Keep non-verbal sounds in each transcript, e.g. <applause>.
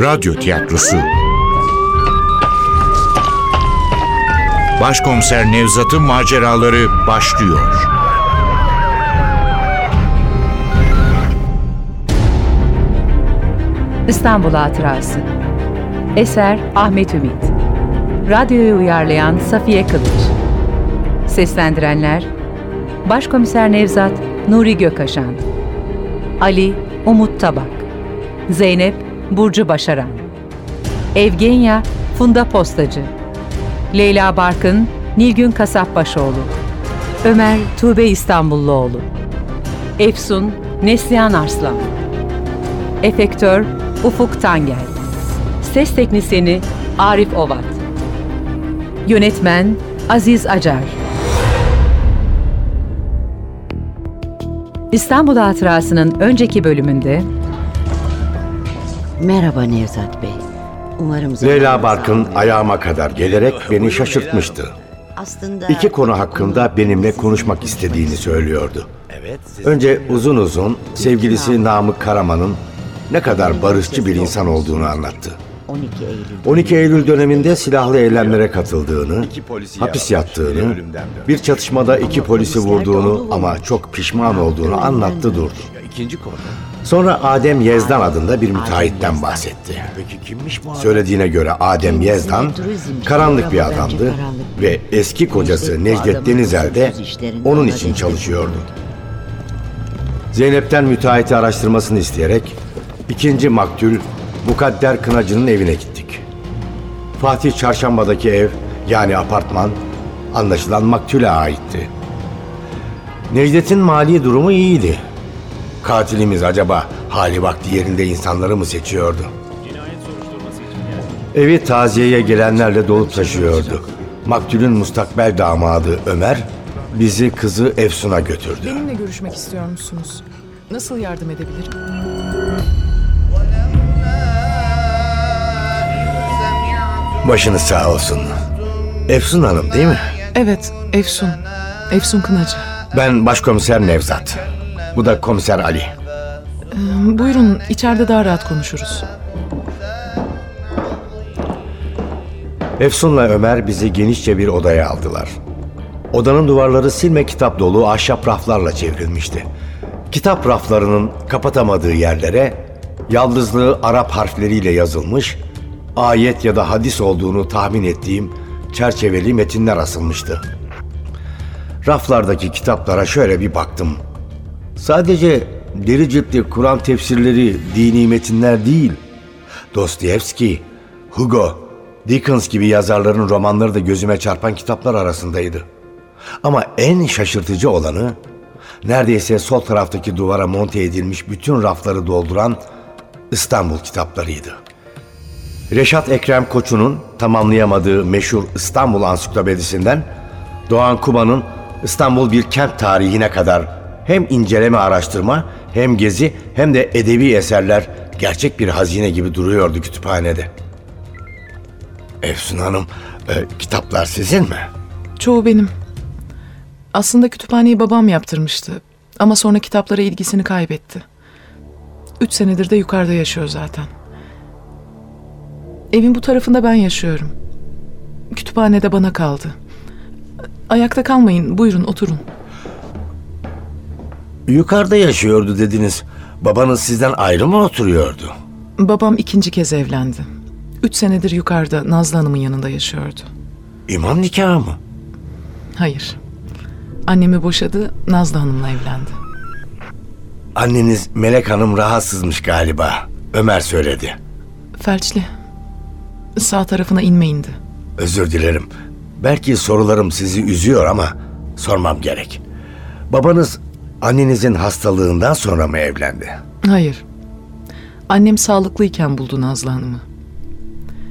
Radyo tiyatrosu. Başkomiser Nevzat'ın maceraları başlıyor. İstanbul Hatırası. Eser Ahmet Ümit. Radyoyu uyarlayan Safiye Kılıç. Seslendirenler Başkomiser Nevzat Nuri Gökaşan Ali Umut Tabak Zeynep Burcu Başaran Evgenya Funda Postacı Leyla Barkın Nilgün Kasapbaşoğlu Ömer Tuğbe İstanbulluoğlu Efsun Neslihan Arslan Efektör Ufuk Tangel Ses Teknisini Arif Ovat Yönetmen Aziz Acar. İstanbul Hatırası'nın önceki bölümünde Merhaba Nevzat Bey. Umarım Leyla Barkın ayağıma kadar gelerek beni şaşırtmıştı. aslında İki konu hakkında benimle konuşmak istediğini söylüyordu. Önce uzun uzun sevgilisi Namık Karaman'ın ne kadar barışçı bir insan olduğunu anlattı. 12 Eylül 12 Eylül döneminde silahlı eylemlere katıldığını, hapis yattığını, bir çatışmada iki polisi vurduğunu ama çok pişman olduğunu anlattı durdu. İkinci konu. Sonra Adem Yezdan adında bir müteahhitten bahsetti. Peki kimmiş bu adam? Söylediğine göre Adem Yezdan karanlık bir adamdı ve eski kocası Necdet Denizel de onun için çalışıyordu. Zeynep'ten müteahhiti araştırmasını isteyerek ikinci maktul Mukadder Kınacı'nın evine gittik. Fatih Çarşamba'daki ev yani apartman anlaşılan maktule aitti. Necdet'in mali durumu iyiydi. Katilimiz acaba hali vakti yerinde insanları mı seçiyordu? Evi taziyeye gelenlerle dolup taşıyordu. Maktulün mustakbel damadı Ömer bizi kızı Efsun'a götürdü. Benimle görüşmek istiyor musunuz? Nasıl yardım edebilirim? Başınız sağ olsun. Efsun Hanım değil mi? Evet, Efsun. Efsun Kınacı. Ben başkomiser Nevzat. Bu da komiser Ali. Ee, Buyurun, içeride daha rahat konuşuruz. Efsun'la Ömer bizi genişçe bir odaya aldılar. Odanın duvarları silme kitap dolu ahşap raflarla çevrilmişti. Kitap raflarının kapatamadığı yerlere yaldızlı Arap harfleriyle yazılmış, ayet ya da hadis olduğunu tahmin ettiğim çerçeveli metinler asılmıştı. Raflardaki kitaplara şöyle bir baktım. Sadece deri cepli Kur'an tefsirleri, dini metinler değil. Dostoyevski, Hugo, Dickens gibi yazarların romanları da gözüme çarpan kitaplar arasındaydı. Ama en şaşırtıcı olanı neredeyse sol taraftaki duvara monte edilmiş bütün rafları dolduran İstanbul kitaplarıydı. Reşat Ekrem Koçu'nun tamamlayamadığı meşhur İstanbul Ansiklopedisinden Doğan Kuba'nın İstanbul bir kent tarihine kadar hem inceleme araştırma hem gezi hem de edebi eserler gerçek bir hazine gibi duruyordu kütüphanede. Efsun Hanım, e, kitaplar sizin mi? Çoğu benim. Aslında kütüphaneyi babam yaptırmıştı. Ama sonra kitaplara ilgisini kaybetti. Üç senedir de yukarıda yaşıyor zaten. Evin bu tarafında ben yaşıyorum. Kütüphanede bana kaldı. Ayakta kalmayın, buyurun oturun. Yukarıda yaşıyordu dediniz. Babanız sizden ayrı mı oturuyordu? Babam ikinci kez evlendi. Üç senedir yukarıda Nazlı Hanım'ın yanında yaşıyordu. İmam nikahı mı? Hayır. Annemi boşadı, Nazlı Hanım'la evlendi. Anneniz Melek Hanım rahatsızmış galiba. Ömer söyledi. Felçli. Sağ tarafına inme indi. Özür dilerim. Belki sorularım sizi üzüyor ama sormam gerek. Babanız annenizin hastalığından sonra mı evlendi? Hayır. Annem sağlıklıyken buldu Nazlı Hanım'ı.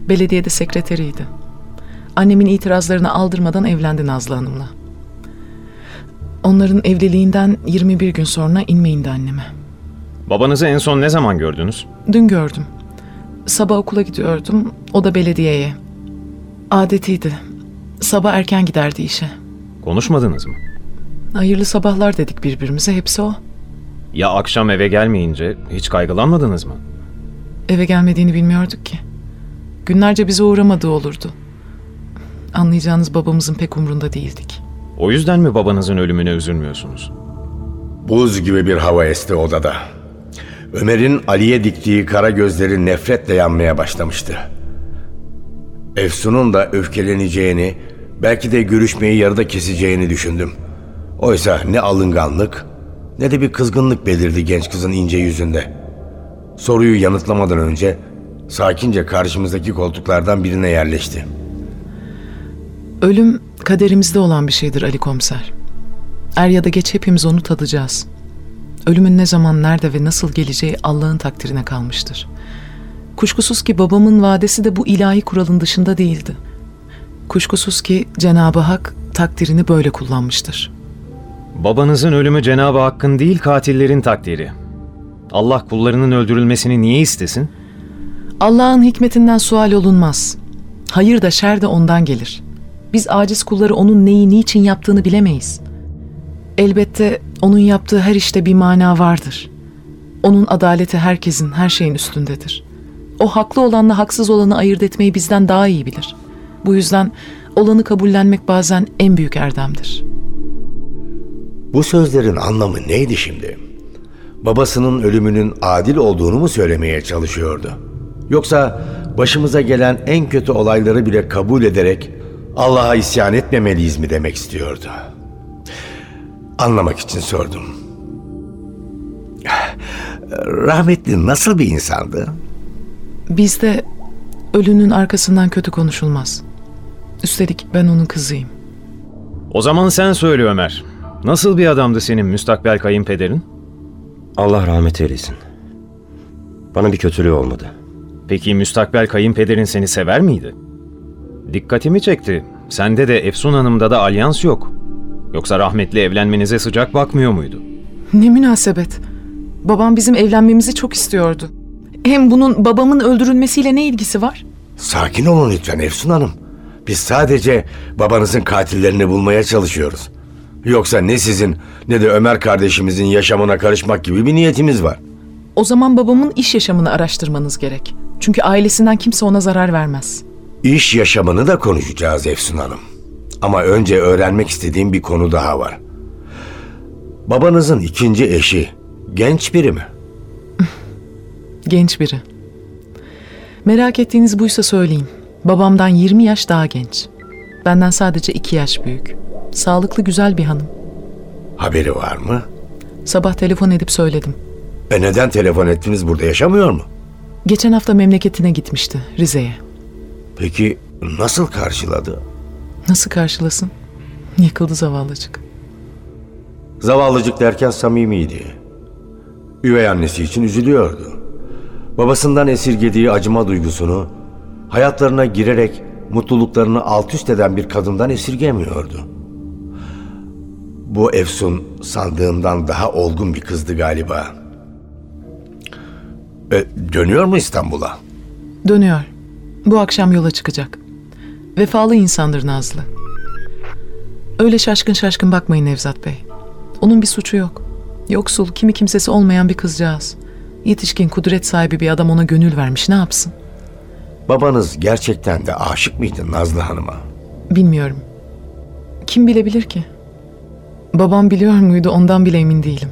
Belediyede sekreteriydi. Annemin itirazlarını aldırmadan evlendi Nazlı Hanım'la. Onların evliliğinden 21 gün sonra inme indi anneme. Babanızı en son ne zaman gördünüz? Dün gördüm. Sabah okula gidiyordum, o da belediyeye. Adetiydi. Sabah erken giderdi işe. Konuşmadınız mı? Hayırlı sabahlar dedik birbirimize, hepsi o. Ya akşam eve gelmeyince hiç kaygılanmadınız mı? Eve gelmediğini bilmiyorduk ki. Günlerce bize uğramadığı olurdu. Anlayacağınız babamızın pek umrunda değildik. O yüzden mi babanızın ölümüne üzülmüyorsunuz? Buz gibi bir hava esti odada. Ömer'in Ali'ye diktiği kara gözleri nefretle yanmaya başlamıştı. Efsun'un da öfkeleneceğini, belki de görüşmeyi yarıda keseceğini düşündüm. Oysa ne alınganlık ne de bir kızgınlık belirdi genç kızın ince yüzünde. Soruyu yanıtlamadan önce sakince karşımızdaki koltuklardan birine yerleşti. Ölüm kaderimizde olan bir şeydir Ali Komiser. Er ya da geç hepimiz onu tadacağız. Ölümün ne zaman, nerede ve nasıl geleceği Allah'ın takdirine kalmıştır. Kuşkusuz ki babamın vadesi de bu ilahi kuralın dışında değildi. Kuşkusuz ki Cenab-ı Hak takdirini böyle kullanmıştır. Babanızın ölümü Cenab-ı Hakk'ın değil katillerin takdiri. Allah kullarının öldürülmesini niye istesin? Allah'ın hikmetinden sual olunmaz. Hayır da şer de ondan gelir. Biz aciz kulları onun neyi niçin yaptığını bilemeyiz. Elbette onun yaptığı her işte bir mana vardır. Onun adaleti herkesin, her şeyin üstündedir. O haklı olanla haksız olanı ayırt etmeyi bizden daha iyi bilir. Bu yüzden olanı kabullenmek bazen en büyük erdemdir. Bu sözlerin anlamı neydi şimdi? Babasının ölümünün adil olduğunu mu söylemeye çalışıyordu? Yoksa başımıza gelen en kötü olayları bile kabul ederek Allah'a isyan etmemeliyiz mi demek istiyordu? Anlamak için sordum. Rahmetli nasıl bir insandı? Bizde ölünün arkasından kötü konuşulmaz. Üstelik ben onun kızıyım. O zaman sen söyle Ömer. Nasıl bir adamdı senin müstakbel kayınpederin? Allah rahmet eylesin. Bana bir kötülüğü olmadı. Peki müstakbel kayınpederin seni sever miydi? Dikkatimi çekti. Sende de Efsun Hanım'da da alyans yok. Yoksa rahmetli evlenmenize sıcak bakmıyor muydu? Ne münasebet. Babam bizim evlenmemizi çok istiyordu. Hem bunun babamın öldürülmesiyle ne ilgisi var? Sakin olun lütfen Efsun Hanım. Biz sadece babanızın katillerini bulmaya çalışıyoruz. Yoksa ne sizin ne de Ömer kardeşimizin yaşamına karışmak gibi bir niyetimiz var. O zaman babamın iş yaşamını araştırmanız gerek. Çünkü ailesinden kimse ona zarar vermez. İş yaşamını da konuşacağız Efsun Hanım. Ama önce öğrenmek istediğim bir konu daha var. Babanızın ikinci eşi genç biri mi? <laughs> Genç biri. Merak ettiğiniz buysa söyleyin. Babamdan 20 yaş daha genç. Benden sadece 2 yaş büyük. Sağlıklı güzel bir hanım. Haberi var mı? Sabah telefon edip söyledim. E neden telefon ettiniz burada yaşamıyor mu? Geçen hafta memleketine gitmişti, Rize'ye. Peki nasıl karşıladı? Nasıl karşılasın? Yıkıldı zavallıcık. Zavallıcık derken samimiydi. Üvey annesi için üzülüyordu. Babasından esirgediği acıma duygusunu hayatlarına girerek mutluluklarını alt üst eden bir kadından esirgemiyordu. Bu Efsun sandığımdan daha olgun bir kızdı galiba. E, dönüyor mu İstanbul'a? Dönüyor. Bu akşam yola çıkacak. Vefalı insandır Nazlı. Öyle şaşkın şaşkın bakmayın Nevzat Bey. Onun bir suçu yok. Yoksul, kimi kimsesi olmayan bir kızcağız. Yetişkin, kudret sahibi bir adam ona gönül vermiş. Ne yapsın? Babanız gerçekten de aşık mıydı Nazlı Hanım'a? Bilmiyorum. Kim bilebilir ki? Babam biliyor muydu ondan bile emin değilim.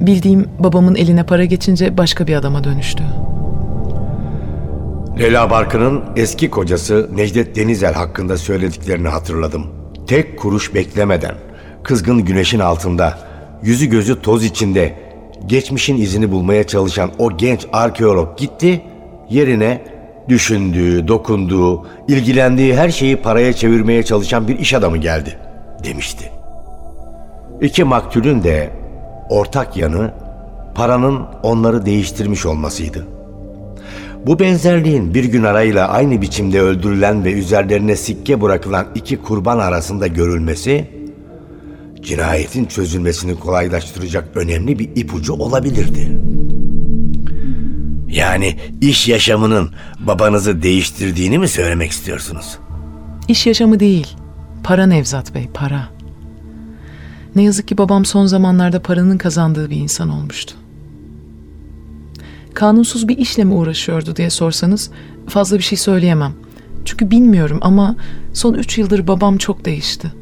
Bildiğim babamın eline para geçince başka bir adama dönüştü. Leyla Barkın'ın eski kocası Necdet Denizel hakkında söylediklerini hatırladım. Tek kuruş beklemeden, kızgın güneşin altında, yüzü gözü toz içinde, geçmişin izini bulmaya çalışan o genç arkeolog gitti, yerine düşündüğü, dokunduğu, ilgilendiği her şeyi paraya çevirmeye çalışan bir iş adamı geldi, demişti. İki maktulün de ortak yanı paranın onları değiştirmiş olmasıydı. Bu benzerliğin bir gün arayla aynı biçimde öldürülen ve üzerlerine sikke bırakılan iki kurban arasında görülmesi, cinayetin çözülmesini kolaylaştıracak önemli bir ipucu olabilirdi. Yani iş yaşamının babanızı değiştirdiğini mi söylemek istiyorsunuz? İş yaşamı değil, para Nevzat Bey, para. Ne yazık ki babam son zamanlarda paranın kazandığı bir insan olmuştu. kanunsuz bir işle mi uğraşıyordu diye sorsanız fazla bir şey söyleyemem. Çünkü bilmiyorum ama son üç yıldır babam çok değişti.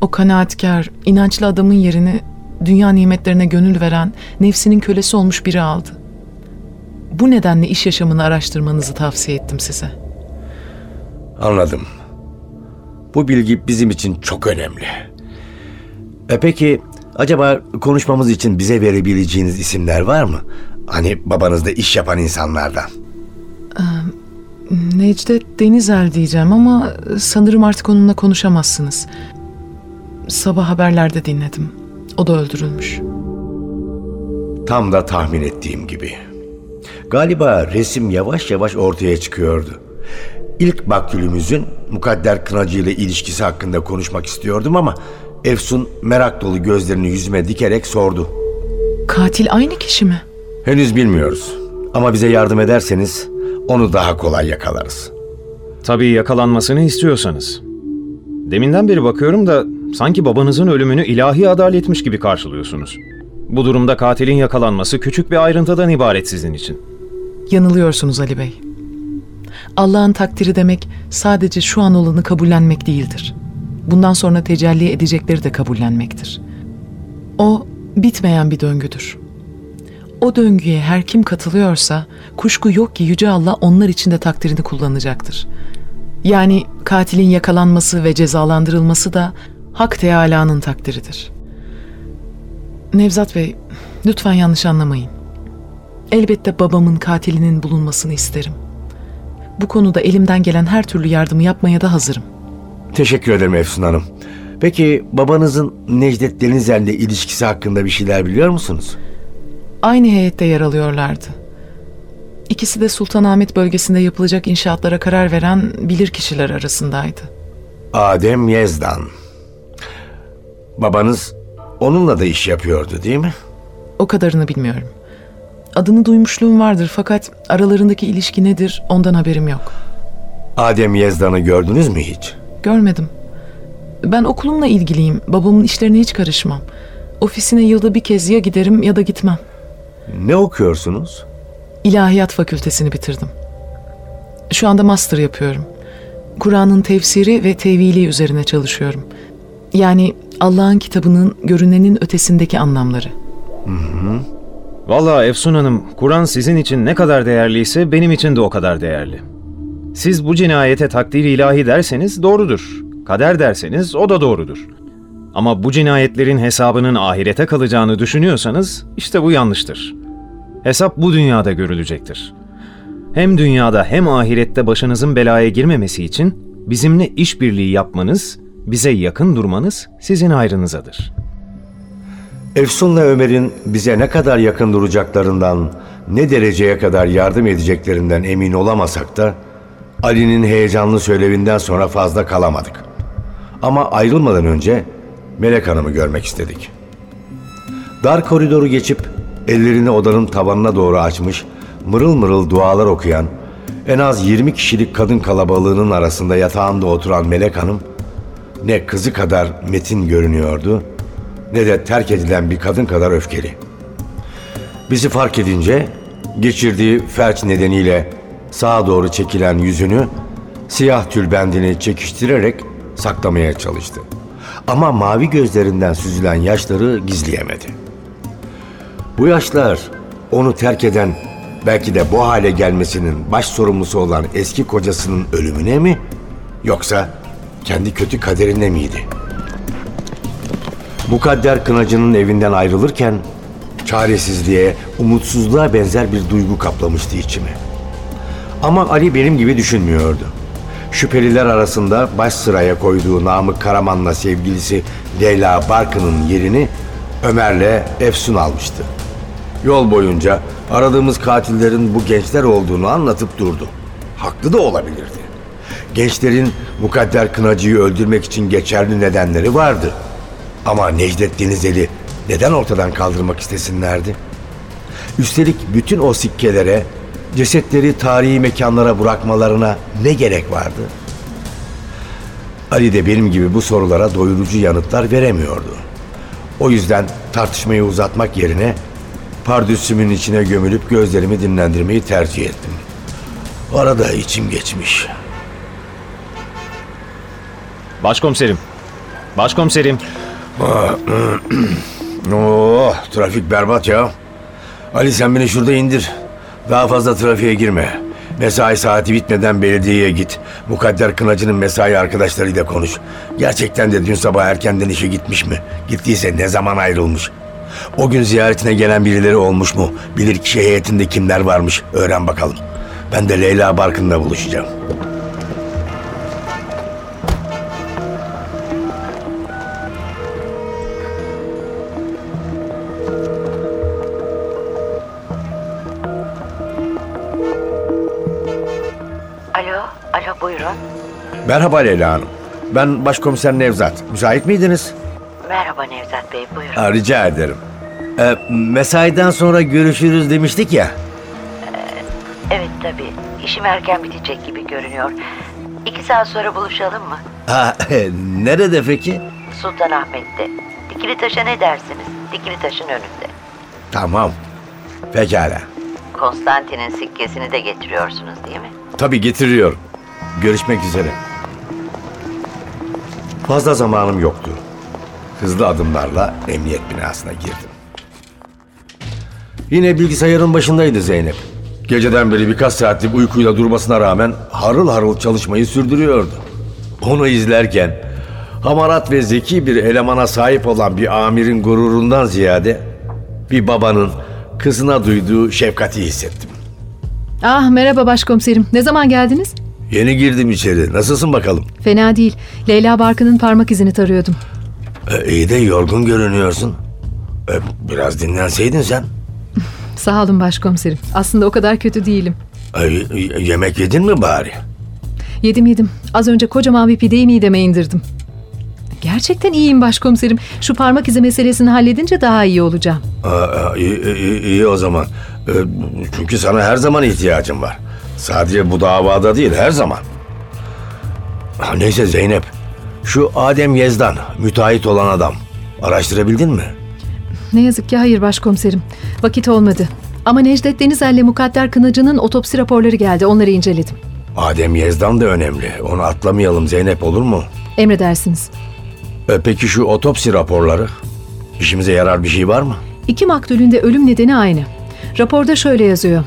O kanaatkar, inançlı adamın yerini dünya nimetlerine gönül veren, nefsinin kölesi olmuş biri aldı. Bu nedenle iş yaşamını araştırmanızı tavsiye ettim size. Anladım. Bu bilgi bizim için çok önemli. E peki acaba konuşmamız için bize verebileceğiniz isimler var mı? Hani babanızda iş yapan insanlardan. Necdet Denizel diyeceğim ama sanırım artık onunla konuşamazsınız. Sabah haberlerde dinledim. O da öldürülmüş. Tam da tahmin ettiğim gibi. Galiba resim yavaş yavaş ortaya çıkıyordu. İlk maktulümüzün Mukadder Kınacı ile ilişkisi hakkında konuşmak istiyordum ama Efsun merak dolu gözlerini yüzüme dikerek sordu. Katil aynı kişi mi? Henüz bilmiyoruz ama bize yardım ederseniz onu daha kolay yakalarız. Tabii yakalanmasını istiyorsanız. Deminden beri bakıyorum da sanki babanızın ölümünü ilahi adaletmiş gibi karşılıyorsunuz. Bu durumda katilin yakalanması küçük bir ayrıntıdan ibaret sizin için. Yanılıyorsunuz Ali Bey. Allah'ın takdiri demek sadece şu an olanı kabullenmek değildir. Bundan sonra tecelli edecekleri de kabullenmektir. O bitmeyen bir döngüdür. O döngüye her kim katılıyorsa kuşku yok ki Yüce Allah onlar için de takdirini kullanacaktır. Yani katilin yakalanması ve cezalandırılması da Hak Teâlâ'nın takdiridir. Nevzat Bey, lütfen yanlış anlamayın. Elbette babamın katilinin bulunmasını isterim. Bu konuda elimden gelen her türlü yardımı yapmaya da hazırım. Teşekkür ederim Efsun Hanım. Peki babanızın Necdet Denizel'le ilişkisi hakkında bir şeyler biliyor musunuz? Aynı heyette yer alıyorlardı. İkisi de Sultanahmet bölgesinde yapılacak inşaatlara karar veren bilir kişiler arasındaydı. Adem Yezdan. Babanız onunla da iş yapıyordu değil mi? O kadarını bilmiyorum. Adını duymuşluğum vardır fakat aralarındaki ilişki nedir ondan haberim yok. Adem Yezdan'ı gördünüz mü hiç? Görmedim. Ben okulumla ilgiliyim. Babamın işlerine hiç karışmam. Ofisine yılda bir kez ya giderim ya da gitmem. Ne okuyorsunuz? İlahiyat fakültesini bitirdim. Şu anda master yapıyorum. Kur'an'ın tefsiri ve tevili üzerine çalışıyorum. Yani Allah'ın kitabının görünenin ötesindeki anlamları. Vallahi Efsun Hanım, Kur'an sizin için ne kadar değerliyse benim için de o kadar değerli. Siz bu cinayete takdir ilahi derseniz doğrudur. Kader derseniz o da doğrudur. Ama bu cinayetlerin hesabının ahirete kalacağını düşünüyorsanız işte bu yanlıştır. Hesap bu dünyada görülecektir. Hem dünyada hem ahirette başınızın belaya girmemesi için bizimle işbirliği yapmanız, bize yakın durmanız sizin hayrınızadır.'' Efsun'la Ömer'in bize ne kadar yakın duracaklarından, ne dereceye kadar yardım edeceklerinden emin olamasak da Ali'nin heyecanlı söylevinden sonra fazla kalamadık. Ama ayrılmadan önce Melek Hanım'ı görmek istedik. Dar koridoru geçip ellerini odanın tavanına doğru açmış, mırıl mırıl dualar okuyan, en az 20 kişilik kadın kalabalığının arasında yatağında oturan Melek Hanım ne kızı kadar metin görünüyordu ne de terk edilen bir kadın kadar öfkeli. Bizi fark edince geçirdiği felç nedeniyle sağa doğru çekilen yüzünü siyah tülbendini çekiştirerek saklamaya çalıştı. Ama mavi gözlerinden süzülen yaşları gizleyemedi. Bu yaşlar onu terk eden belki de bu hale gelmesinin baş sorumlusu olan eski kocasının ölümüne mi yoksa kendi kötü kaderine miydi?'' Mukadder Kınacı'nın evinden ayrılırken çaresizliğe, umutsuzluğa benzer bir duygu kaplamıştı içimi. Ama Ali benim gibi düşünmüyordu. Şüpheliler arasında baş sıraya koyduğu Namık Karaman'la sevgilisi Leyla Barkın'ın yerini Ömer'le Efsun almıştı. Yol boyunca aradığımız katillerin bu gençler olduğunu anlatıp durdu. Haklı da olabilirdi. Gençlerin Mukadder Kınacı'yı öldürmek için geçerli nedenleri vardı. Ama Necdet Denizeli neden ortadan kaldırmak istesinlerdi? Üstelik bütün o sikkelere, cesetleri tarihi mekanlara bırakmalarına ne gerek vardı? Ali de benim gibi bu sorulara doyurucu yanıtlar veremiyordu. O yüzden tartışmayı uzatmak yerine Pardüsümün içine gömülüp gözlerimi dinlendirmeyi tercih ettim. Arada içim geçmiş. Başkomiserim. Başkomiserim. Oo, <clears throat> trafik berbat ya. Ali sen beni şurada indir. Daha fazla trafiğe girme. Mesai saati bitmeden belediyeye git. Mukadder Kınacı'nın mesai arkadaşlarıyla konuş. Gerçekten de dün sabah erkenden işe gitmiş mi? Gittiyse ne zaman ayrılmış? O gün ziyaretine gelen birileri olmuş mu? Bilir kişi heyetinde kimler varmış? Öğren bakalım. Ben de Leyla Barkın'la buluşacağım. Buyurun. Merhaba Leyla Hanım. Ben Başkomiser Nevzat. Müsait miydiniz? Merhaba Nevzat Bey buyurun. Ha, rica ederim. Ee, mesaiden sonra görüşürüz demiştik ya. Evet tabii. İşim erken bitecek gibi görünüyor. İki saat sonra buluşalım mı? Ha, nerede peki? Sultanahmet'te. Dikili taşa ne dersiniz? Dikili taşın önünde. Tamam. Pekala. Konstantin'in sikkesini de getiriyorsunuz değil mi? Tabii getiriyorum. Görüşmek üzere. Fazla zamanım yoktu. Hızlı adımlarla emniyet binasına girdim. Yine bilgisayarın başındaydı Zeynep. Geceden beri birkaç saatlik uykuyla durmasına rağmen harıl harıl çalışmayı sürdürüyordu. Onu izlerken hamarat ve zeki bir elemana sahip olan bir amirin gururundan ziyade bir babanın kızına duyduğu şefkati hissettim. Ah merhaba başkomiserim. Ne zaman geldiniz? Yeni girdim içeri. Nasılsın bakalım? Fena değil. Leyla Barkın'ın parmak izini tarıyordum. E, iyi de yorgun görünüyorsun. E, biraz dinlenseydin sen. <laughs> Sağ olun başkomiserim. Aslında o kadar kötü değilim. E, yemek yedin mi bari? Yedim yedim. Az önce kocaman bir pideyi mideme indirdim. Gerçekten iyiyim başkomiserim. Şu parmak izi meselesini halledince daha iyi olacağım. Aa, iyi, iyi, iyi o zaman. E, çünkü sana her zaman ihtiyacım var. Sadece bu davada değil her zaman. Ha, neyse Zeynep. Şu Adem Yezdan, müteahhit olan adam. Araştırabildin mi? Ne yazık ki hayır başkomiserim. Vakit olmadı. Ama Necdet Denizel ile Mukadder Kınacı'nın otopsi raporları geldi. Onları inceledim. Adem Yezdan da önemli. Onu atlamayalım Zeynep olur mu? Emredersiniz. E, peki şu otopsi raporları? İşimize yarar bir şey var mı? İki maktulün de ölüm nedeni aynı. Raporda şöyle yazıyor.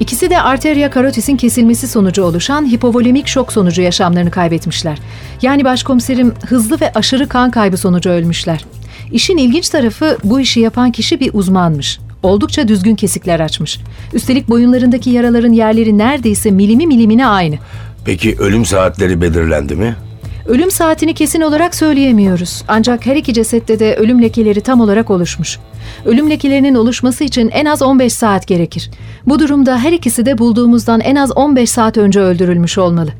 İkisi de arteria karotisin kesilmesi sonucu oluşan hipovolemik şok sonucu yaşamlarını kaybetmişler. Yani başkomiserim hızlı ve aşırı kan kaybı sonucu ölmüşler. İşin ilginç tarafı bu işi yapan kişi bir uzmanmış. Oldukça düzgün kesikler açmış. Üstelik boyunlarındaki yaraların yerleri neredeyse milimi milimine aynı. Peki ölüm saatleri belirlendi mi? Ölüm saatini kesin olarak söyleyemiyoruz. Ancak her iki cesette de ölüm lekeleri tam olarak oluşmuş. Ölüm lekelerinin oluşması için en az 15 saat gerekir. Bu durumda her ikisi de bulduğumuzdan en az 15 saat önce öldürülmüş olmalı.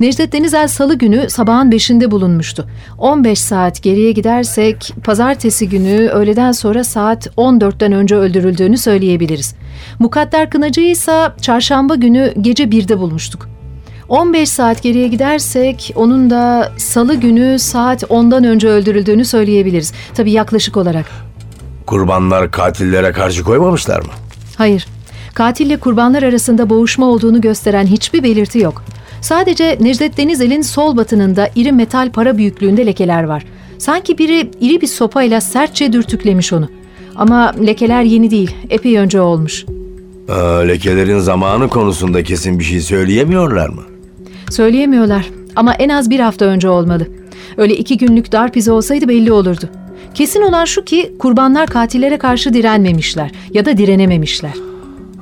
Necdet Denizel salı günü sabahın 5'inde bulunmuştu. 15 saat geriye gidersek pazartesi günü öğleden sonra saat 14'ten önce öldürüldüğünü söyleyebiliriz. Mukadder Kınacı ise çarşamba günü gece 1'de bulmuştuk. 15 saat geriye gidersek onun da salı günü saat 10'dan önce öldürüldüğünü söyleyebiliriz. Tabii yaklaşık olarak. Kurbanlar katillere karşı koymamışlar mı? Hayır. Katille kurbanlar arasında boğuşma olduğunu gösteren hiçbir belirti yok. Sadece Necdet Denizel'in sol batınında iri metal para büyüklüğünde lekeler var. Sanki biri iri bir sopayla sertçe dürtüklemiş onu. Ama lekeler yeni değil, epey önce olmuş. Aa, lekelerin zamanı konusunda kesin bir şey söyleyemiyorlar mı? Söyleyemiyorlar ama en az bir hafta önce olmalı. Öyle iki günlük darp izi olsaydı belli olurdu. Kesin olan şu ki kurbanlar katillere karşı direnmemişler ya da direnememişler.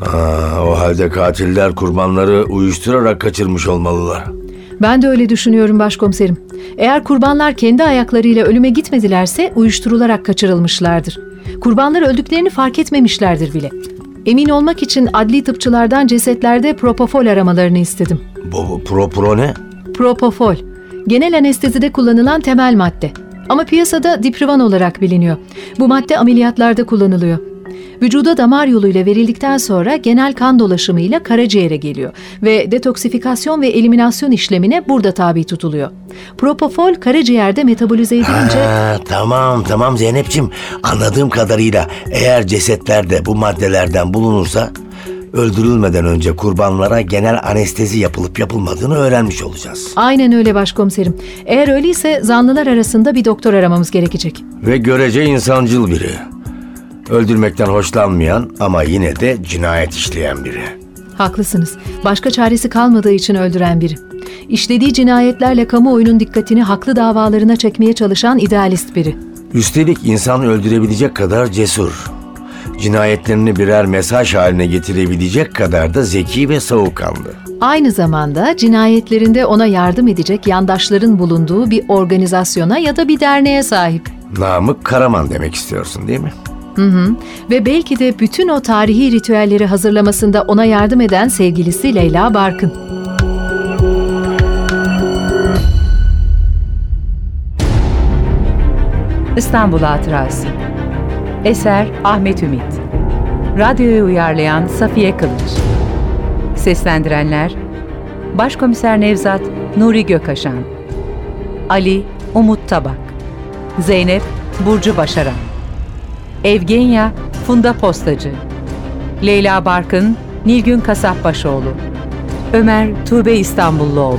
Aa, o halde katiller kurbanları uyuşturarak kaçırmış olmalılar. Ben de öyle düşünüyorum başkomiserim. Eğer kurbanlar kendi ayaklarıyla ölüme gitmedilerse uyuşturularak kaçırılmışlardır. Kurbanlar öldüklerini fark etmemişlerdir bile. Emin olmak için adli tıpçılardan cesetlerde propofol aramalarını istedim. Bu, pro pro ne? Propofol, genel anestezide kullanılan temel madde. Ama piyasada diprivan olarak biliniyor. Bu madde ameliyatlarda kullanılıyor. Vücuda damar yoluyla verildikten sonra genel kan dolaşımıyla karaciğere geliyor ve detoksifikasyon ve eliminasyon işlemine burada tabi tutuluyor. Propofol karaciğerde metabolize edilince Ha, tamam tamam Zeynep'ciğim. Anladığım kadarıyla eğer cesetlerde bu maddelerden bulunursa öldürülmeden önce kurbanlara genel anestezi yapılıp yapılmadığını öğrenmiş olacağız. aynen öyle başkomiserim. Eğer öyleyse zanlılar arasında bir doktor aramamız gerekecek. Ve görece insancıl biri. Öldürmekten hoşlanmayan ama yine de cinayet işleyen biri. Haklısınız. Başka çaresi kalmadığı için öldüren biri. İşlediği cinayetlerle kamuoyunun dikkatini haklı davalarına çekmeye çalışan idealist biri. Üstelik insan öldürebilecek kadar cesur. Cinayetlerini birer mesaj haline getirebilecek kadar da zeki ve soğukkanlı. Aynı zamanda cinayetlerinde ona yardım edecek yandaşların bulunduğu bir organizasyona ya da bir derneğe sahip. Namık Karaman demek istiyorsun değil mi? Ve belki de bütün o tarihi ritüelleri hazırlamasında ona yardım eden sevgilisi Leyla Barkın. İstanbul Hatırası. Eser Ahmet Ümit. Radyoyu uyarlayan Safiye Kılıç. Seslendirenler Başkomiser Nevzat Nuri Gökaşan Ali Umut Tabak. Zeynep Burcu Başaran Evgenya Funda Postacı Leyla Barkın Nilgün Kasapbaşoğlu Ömer Tuğbe İstanbulluoğlu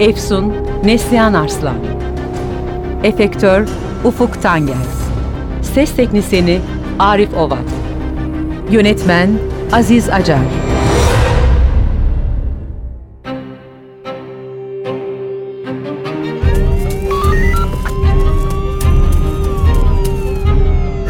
Efsun Neslihan Arslan Efektör Ufuk Tangel Ses Teknisini Arif Ovat Yönetmen Aziz Acar